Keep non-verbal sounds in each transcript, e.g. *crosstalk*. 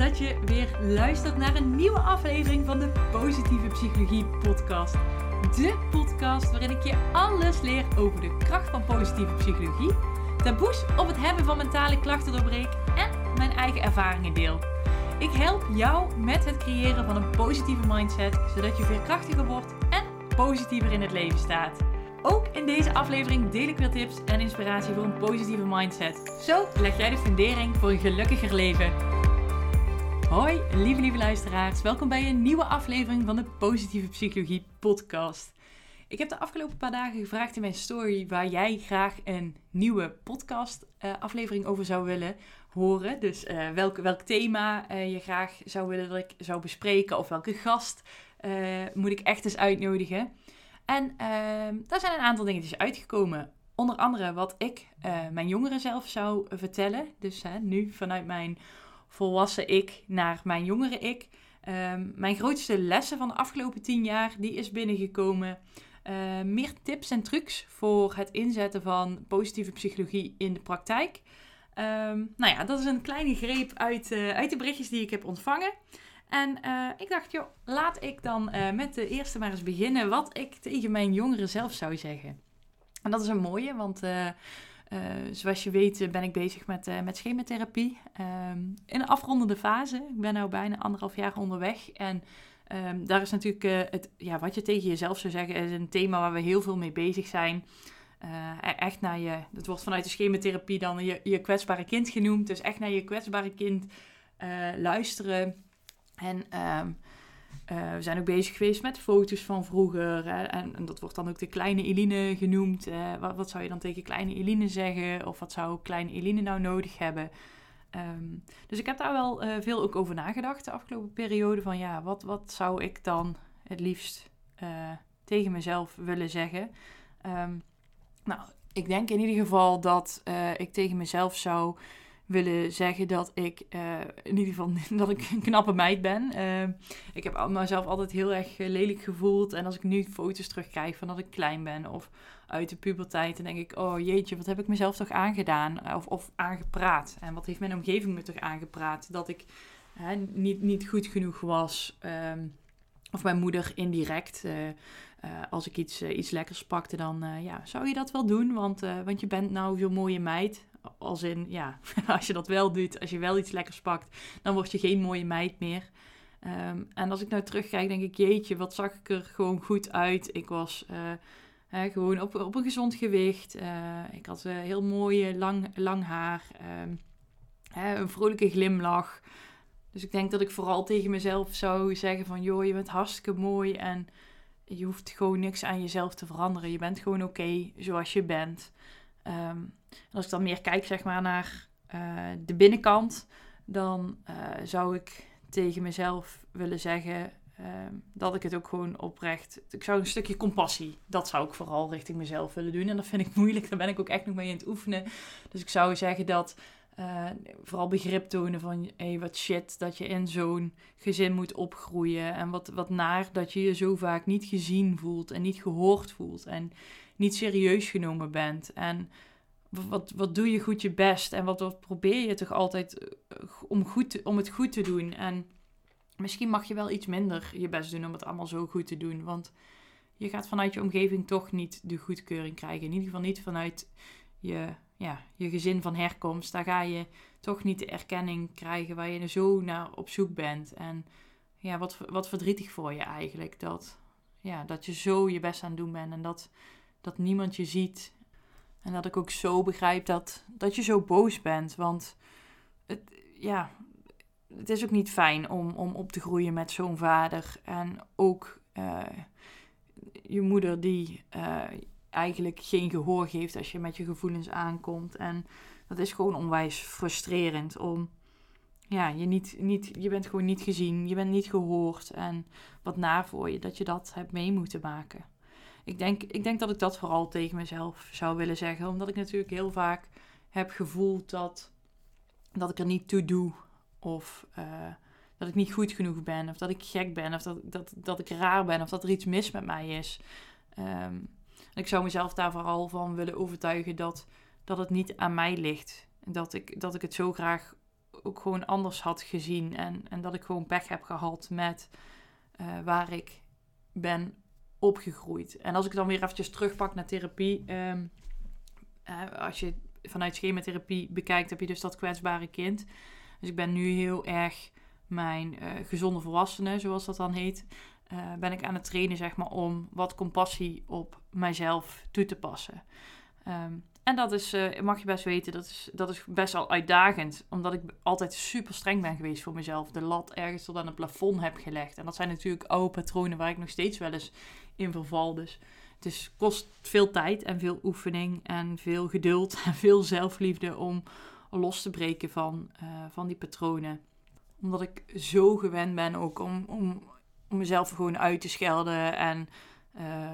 dat je weer luistert naar een nieuwe aflevering van de Positieve Psychologie Podcast. De podcast waarin ik je alles leer over de kracht van positieve psychologie, taboes op het hebben van mentale klachten doorbreek en mijn eigen ervaringen deel. Ik help jou met het creëren van een positieve mindset, zodat je veerkrachtiger wordt en positiever in het leven staat. Ook in deze aflevering deel ik weer tips en inspiratie voor een positieve mindset. Zo leg jij de fundering voor een gelukkiger leven. Hoi, lieve lieve luisteraars. Welkom bij een nieuwe aflevering van de Positieve Psychologie podcast. Ik heb de afgelopen paar dagen gevraagd in mijn story waar jij graag een nieuwe podcast uh, aflevering over zou willen horen. Dus uh, welk, welk thema uh, je graag zou willen dat ik zou bespreken of welke gast moet ik echt eens uitnodigen. En ehm, daar zijn een aantal dingetjes uitgekomen. Onder andere wat ik mijn jongeren zelf zou vertellen. Dus nu vanuit mijn volwassen ik naar mijn jongere ik. Ehm, mijn grootste lessen van de afgelopen tien jaar, die is binnengekomen. Uh, meer tips en trucs voor het inzetten van positieve psychologie in de praktijk. Um, nou ja, dat is een kleine greep uit, uh, uit de berichtjes die ik heb ontvangen. En uh, ik dacht, joh, laat ik dan met de eerste maar eens beginnen wat ik tegen mijn jongeren zelf zou zeggen. En dat is een mooie, want uh, zoals je weet ben ik bezig met, uh, met schematherapie. Um, in een afrondende fase. Ik ben nu bijna anderhalf jaar onderweg. En um, daar is natuurlijk het, ja, wat je tegen jezelf zou zeggen, is een thema waar we heel veel mee bezig zijn. E-, echt naar je, dat wordt vanuit de schematherapie dan je, je kwetsbare kind genoemd. Dus echt naar je kwetsbare kind luisteren. En um, uh, we zijn ook bezig geweest met foto's van vroeger. Hè, en, en, dat wordt dan ook de kleine Eline genoemd. Uh, wat, zou je dan tegen kleine Eline zeggen? Of wat zou kleine Eline nou nodig hebben? Um, dus ik heb daar wel uh, veel ook over nagedacht de afgelopen periode. Van ja, wat, wat zou ik dan het liefst tegen mezelf willen zeggen? Um, nou, ik denk in ieder geval dat ik tegen mezelf zou willen zeggen dat ik uh, in ieder geval *laughs* dat ik een knappe meid ben. Uh, ik heb mezelf altijd heel erg eh, lelijk gevoeld. En als ik nu foto's terugkrijg van dat ik klein ben of uit de puberteit, dan denk ik, oh jeetje, wat heb ik mezelf toch aangedaan of, of aangepraat? En wat heeft mijn omgeving me toch aangepraat? Dat ik hè, niet, niet goed genoeg was. Um, of mijn moeder indirect. Als ik iets, iets lekkers pakte, dan ja, zou je dat wel doen. Want, want je bent nou zo'n mooie meid. Als in, ja, *laughs* als je dat wel doet, als je wel iets lekkers pakt, dan word je geen mooie meid meer. Um, en als ik nou terugkijk, denk ik, jeetje, wat zag ik er gewoon goed uit. Ik was hè, gewoon op, op een gezond gewicht. Uh, ik had uh, heel mooie lang, lang haar. Hè, een vrolijke glimlach. Dus ik denk dat ik vooral tegen mezelf zou zeggen van... joh, je bent hartstikke mooi en je hoeft gewoon niks aan jezelf te veranderen. Je bent gewoon oké zoals je bent. Um, als ik dan meer kijk zeg maar, naar uh, de binnenkant, dan uh, zou ik tegen mezelf willen zeggen uh, dat ik het ook gewoon oprecht. Ik zou een stukje compassie, dat zou ik vooral richting mezelf willen doen. En dat vind ik moeilijk, daar ben ik ook echt nog mee in het oefenen. Dus ik zou zeggen dat uh, vooral begrip tonen van hé, hey, wat shit dat je in zo'n gezin moet opgroeien. En wat, wat naar dat je je zo vaak niet gezien voelt en niet gehoord voelt. En niet serieus genomen bent. En wat, wat doe je goed je best? En wat, wat probeer je toch altijd eh, om, goed, om het goed te doen? En misschien mag je wel iets minder je best doen om het allemaal zo goed te doen. Want je gaat vanuit je omgeving toch niet de goedkeuring krijgen. In ieder geval niet vanuit je, ja, je gezin van herkomst. Daar ga je toch niet de erkenning krijgen waar je zo naar op zoek bent. En ja, wat, wat verdrietig voor je eigenlijk. Dat, ja, dat je zo je best aan het doen bent en dat dat niemand je ziet. En dat ik ook zo begrijp dat, dat je zo boos bent. Want het, ja, het is ook niet fijn om, om op te groeien met zo'n vader. En ook uh, je moeder die uh, eigenlijk geen gehoor geeft als je met je gevoelens aankomt. En dat is gewoon onwijs frustrerend om. Ja, je, niet, niet, je bent gewoon niet gezien, je bent niet gehoord. En wat na voor je dat je dat hebt mee moeten maken ik denk, ik denk dat ik dat vooral tegen mezelf zou willen zeggen. Omdat ik natuurlijk heel vaak heb gevoeld dat, dat ik er niet toe doe. Of uh, dat ik niet goed genoeg ben. Of dat ik gek ben. Of dat, dat, dat ik raar ben. Of dat er iets mis met mij is. Um, ik zou mezelf daar vooral van willen overtuigen dat, dat het niet aan mij ligt. Dat ik, dat ik het zo graag ook, gewoon anders had gezien. En, en dat ik gewoon pech heb gehad met waar ik ben opgegroeid. En als ik dan weer eventjes terugpak naar therapie. Ehm, als je vanuit schematherapie bekijkt, heb je dus dat kwetsbare kind. Dus ik ben nu heel erg mijn uh, gezonde volwassenen, zoals dat dan heet, uh, ben ik aan het trainen, zeg maar, om wat compassie op mijzelf toe te passen. Ehm, en dat is, uh, mag je best weten, dat is, dat is best wel uitdagend. Omdat ik altijd super streng ben geweest voor mezelf. De lat ergens tot aan het plafond heb gelegd. En dat zijn natuurlijk oude patronen waar ik nog steeds wel eens in verval. Dus het is, kost veel tijd en veel oefening en veel geduld *laughs* en veel zelfliefde om los te breken van, uh, van die patronen. Omdat ik zo gewend ben ook om, om, om mezelf gewoon uit te schelden en uh,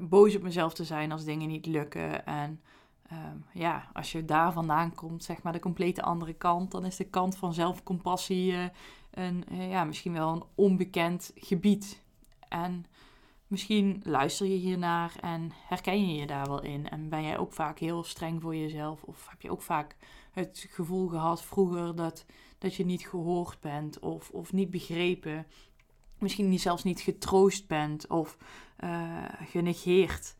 boos op mezelf te zijn als dingen niet lukken. En um, ja, als je daar vandaan komt, zeg maar de complete andere kant, dan is de kant van zelfcompassie uh, een, ja, misschien wel een onbekend gebied. En Misschien luister je hiernaar en herken je je daar wel in. En ben jij ook vaak heel streng voor jezelf? Of heb je ook vaak het gevoel gehad vroeger dat, dat je niet gehoord bent of, of niet begrepen? Misschien zelfs niet getroost bent of uh, genegeerd.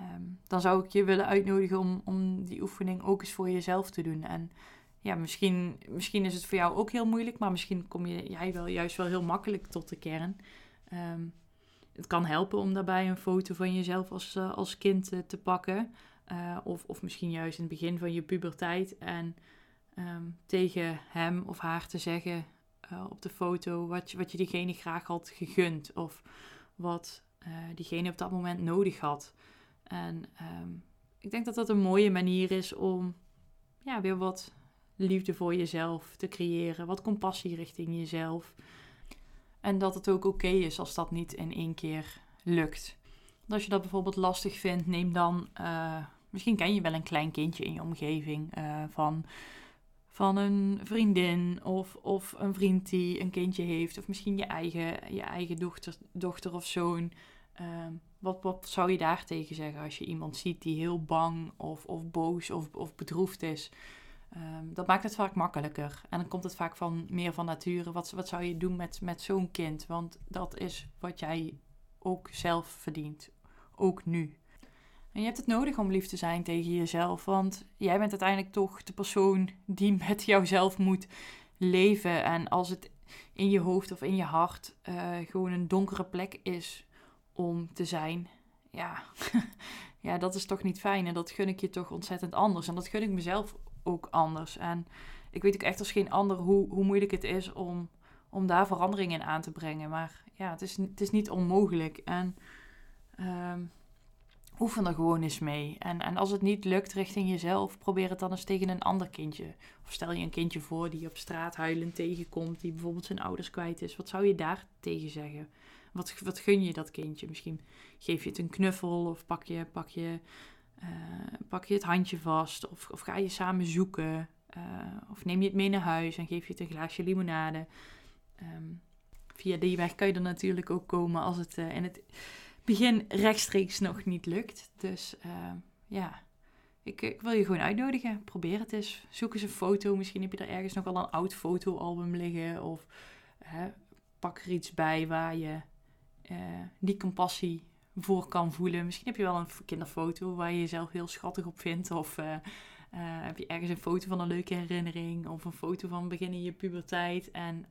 Um, dan zou ik je willen uitnodigen om, om die oefening ook eens voor jezelf te doen. En ja, misschien, misschien is het voor jou ook heel moeilijk, maar misschien kom je jij wel juist wel heel makkelijk tot de kern. Um, het kan helpen om daarbij een foto van jezelf als, uh, als kind uh, te pakken. Uh, of, of misschien juist in het begin van je puberteit. En um, tegen hem of haar te zeggen op de foto wat, wat je diegene graag had gegund. Of wat diegene op dat moment nodig had. En um, ik denk dat dat een mooie manier is om ja, weer wat liefde voor jezelf te creëren. Wat compassie richting jezelf. En dat het ook oké is als dat niet in één keer lukt. als je dat bijvoorbeeld lastig vindt, neem dan. Uh, misschien ken je wel een klein kindje in je omgeving. Uh, van, van een vriendin of, of een vriend die een kindje heeft. Of misschien je eigen, je eigen dochter, dochter of zoon. Uh, wat, wat zou je daar tegen zeggen als je iemand ziet die heel bang of, of boos of, of bedroefd is? Um, dat maakt het vaak makkelijker. En dan komt het vaak van meer van nature. Wat, wat zou je doen met, met zo'n kind? Want dat is wat jij ook zelf verdient. Ook nu. En je hebt het nodig om lief te zijn tegen jezelf. Want jij bent uiteindelijk toch de persoon die *laughs* met jouzelf moet leven. En als het in je hoofd of in je hart uh, gewoon een donkere plek is om te zijn. Ja, *laughs* ja, dat is toch niet fijn. En dat gun ik je toch ontzettend anders. En dat gun ik mezelf ook anders. En ik weet ook echt als geen ander hoe, hoe moeilijk het is om, om daar verandering in aan te brengen. Maar ja, het is, het is niet onmogelijk. En um, oefen er gewoon eens mee. En, en als het niet lukt richting jezelf, probeer het dan eens tegen een ander kindje. Of stel je een kindje voor die op straat huilend tegenkomt, die bijvoorbeeld zijn ouders kwijt is. Wat zou je daar tegen zeggen? Wat, wat gun je dat kindje? Misschien geef je het een knuffel of pak je, pak je uh, pak je het handje vast of, of ga je samen zoeken. Uh, of neem je het mee naar huis en geef je het een glaasje limonade. Um, via die weg kan je er natuurlijk ook komen als het uh, in het begin rechtstreeks nog niet lukt. Dus ja, ik, ik, wil je gewoon uitnodigen. Probeer het eens. Zoek eens een foto. Misschien heb je er ergens nog wel een oud fotoalbum liggen. Of pak er iets bij waar je die compassie voor kan voelen. Misschien heb je wel een kinderfoto waar je jezelf heel schattig op vindt. Of uh, uh, heb je ergens een foto van een leuke herinnering. Of een foto van begin in je puberteit. En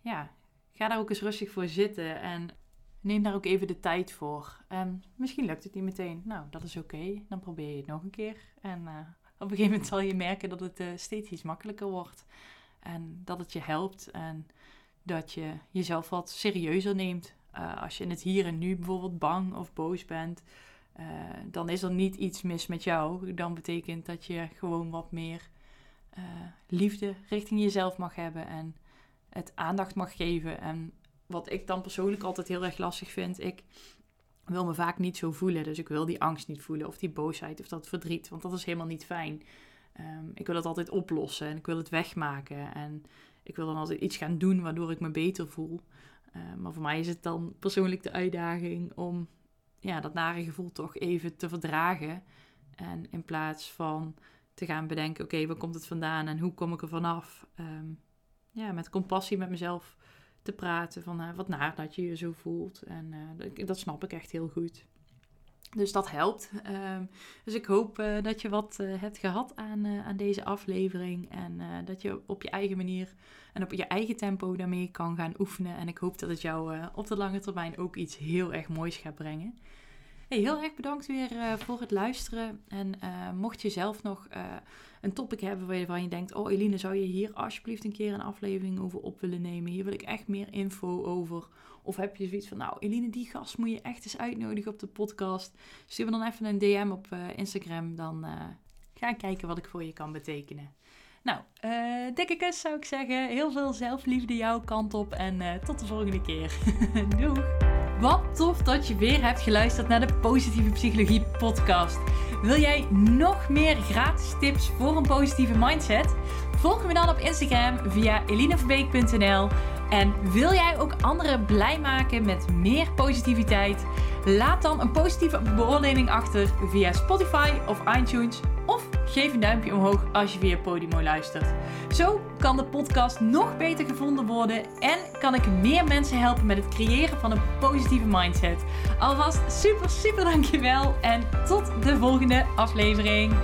ja, ga daar ook eens rustig voor zitten. En neem daar ook even de tijd voor. En misschien lukt het niet meteen. Nou, dat is oké. Dan probeer je het nog een keer. En op een gegeven moment zal je merken dat het steeds iets makkelijker wordt. En dat het je helpt. En dat je jezelf wat serieuzer neemt. Uh, als je in het hier en nu bijvoorbeeld bang of boos bent, uh, dan is er niet iets mis met jou. Dan betekent dat je gewoon wat meer uh, liefde richting jezelf mag hebben en het aandacht mag geven. En wat ik dan persoonlijk altijd heel erg lastig vind, ik wil me vaak niet zo voelen. Dus ik wil die angst niet voelen of die boosheid of dat verdriet, want dat is helemaal niet fijn. Um, ik wil het altijd oplossen en ik wil het wegmaken en ik wil dan altijd iets gaan doen waardoor ik me beter voel. Uh, maar voor mij is het dan persoonlijk de uitdaging om ja, dat nare gevoel toch even te verdragen. En in plaats van te gaan bedenken, oké, waar komt het vandaan en hoe kom ik er vanaf? Um, ja, met compassie met mezelf te praten van uh, wat naar dat je je zo voelt. En uh, dat snap ik echt heel goed. Dus dat helpt. Um, dus ik hoop uh, dat je wat uh, hebt gehad aan, uh, aan deze aflevering. En dat je op je eigen manier en op je eigen tempo daarmee kan gaan oefenen. En ik hoop dat het jou op de lange termijn ook iets heel erg moois gaat brengen. Hey, heel erg bedankt weer uh, voor het luisteren. En uh, mocht je zelf nog uh, een topic hebben waarvan je denkt: Oh, Eline, zou je hier alsjeblieft een keer een aflevering over op willen nemen? Hier wil ik echt meer info over. Of heb je zoiets van: Nou, Eline, die gast moet je echt eens uitnodigen op de podcast. Stuur me dan even een DM op Instagram. Dan ga ik kijken wat ik voor je kan betekenen. Nou, dikke kus zou ik zeggen. Heel veel zelfliefde jouw kant op. En tot de volgende keer. *laughs* Doeg! Wat tof dat je weer hebt geluisterd naar de Positieve Psychologie podcast. Wil jij nog meer gratis tips voor een positieve mindset? Volg me dan op Instagram via elineverbeek.nl. En wil jij ook anderen blij maken met meer positiviteit? Laat dan een positieve beoordeling achter via Spotify of iTunes of geef een duimpje omhoog als je via Podimo luistert. Zo kan de podcast nog beter gevonden worden en kan ik meer mensen helpen met het creëren van een positieve mindset. Alvast super, super dankjewel en tot de volgende aflevering.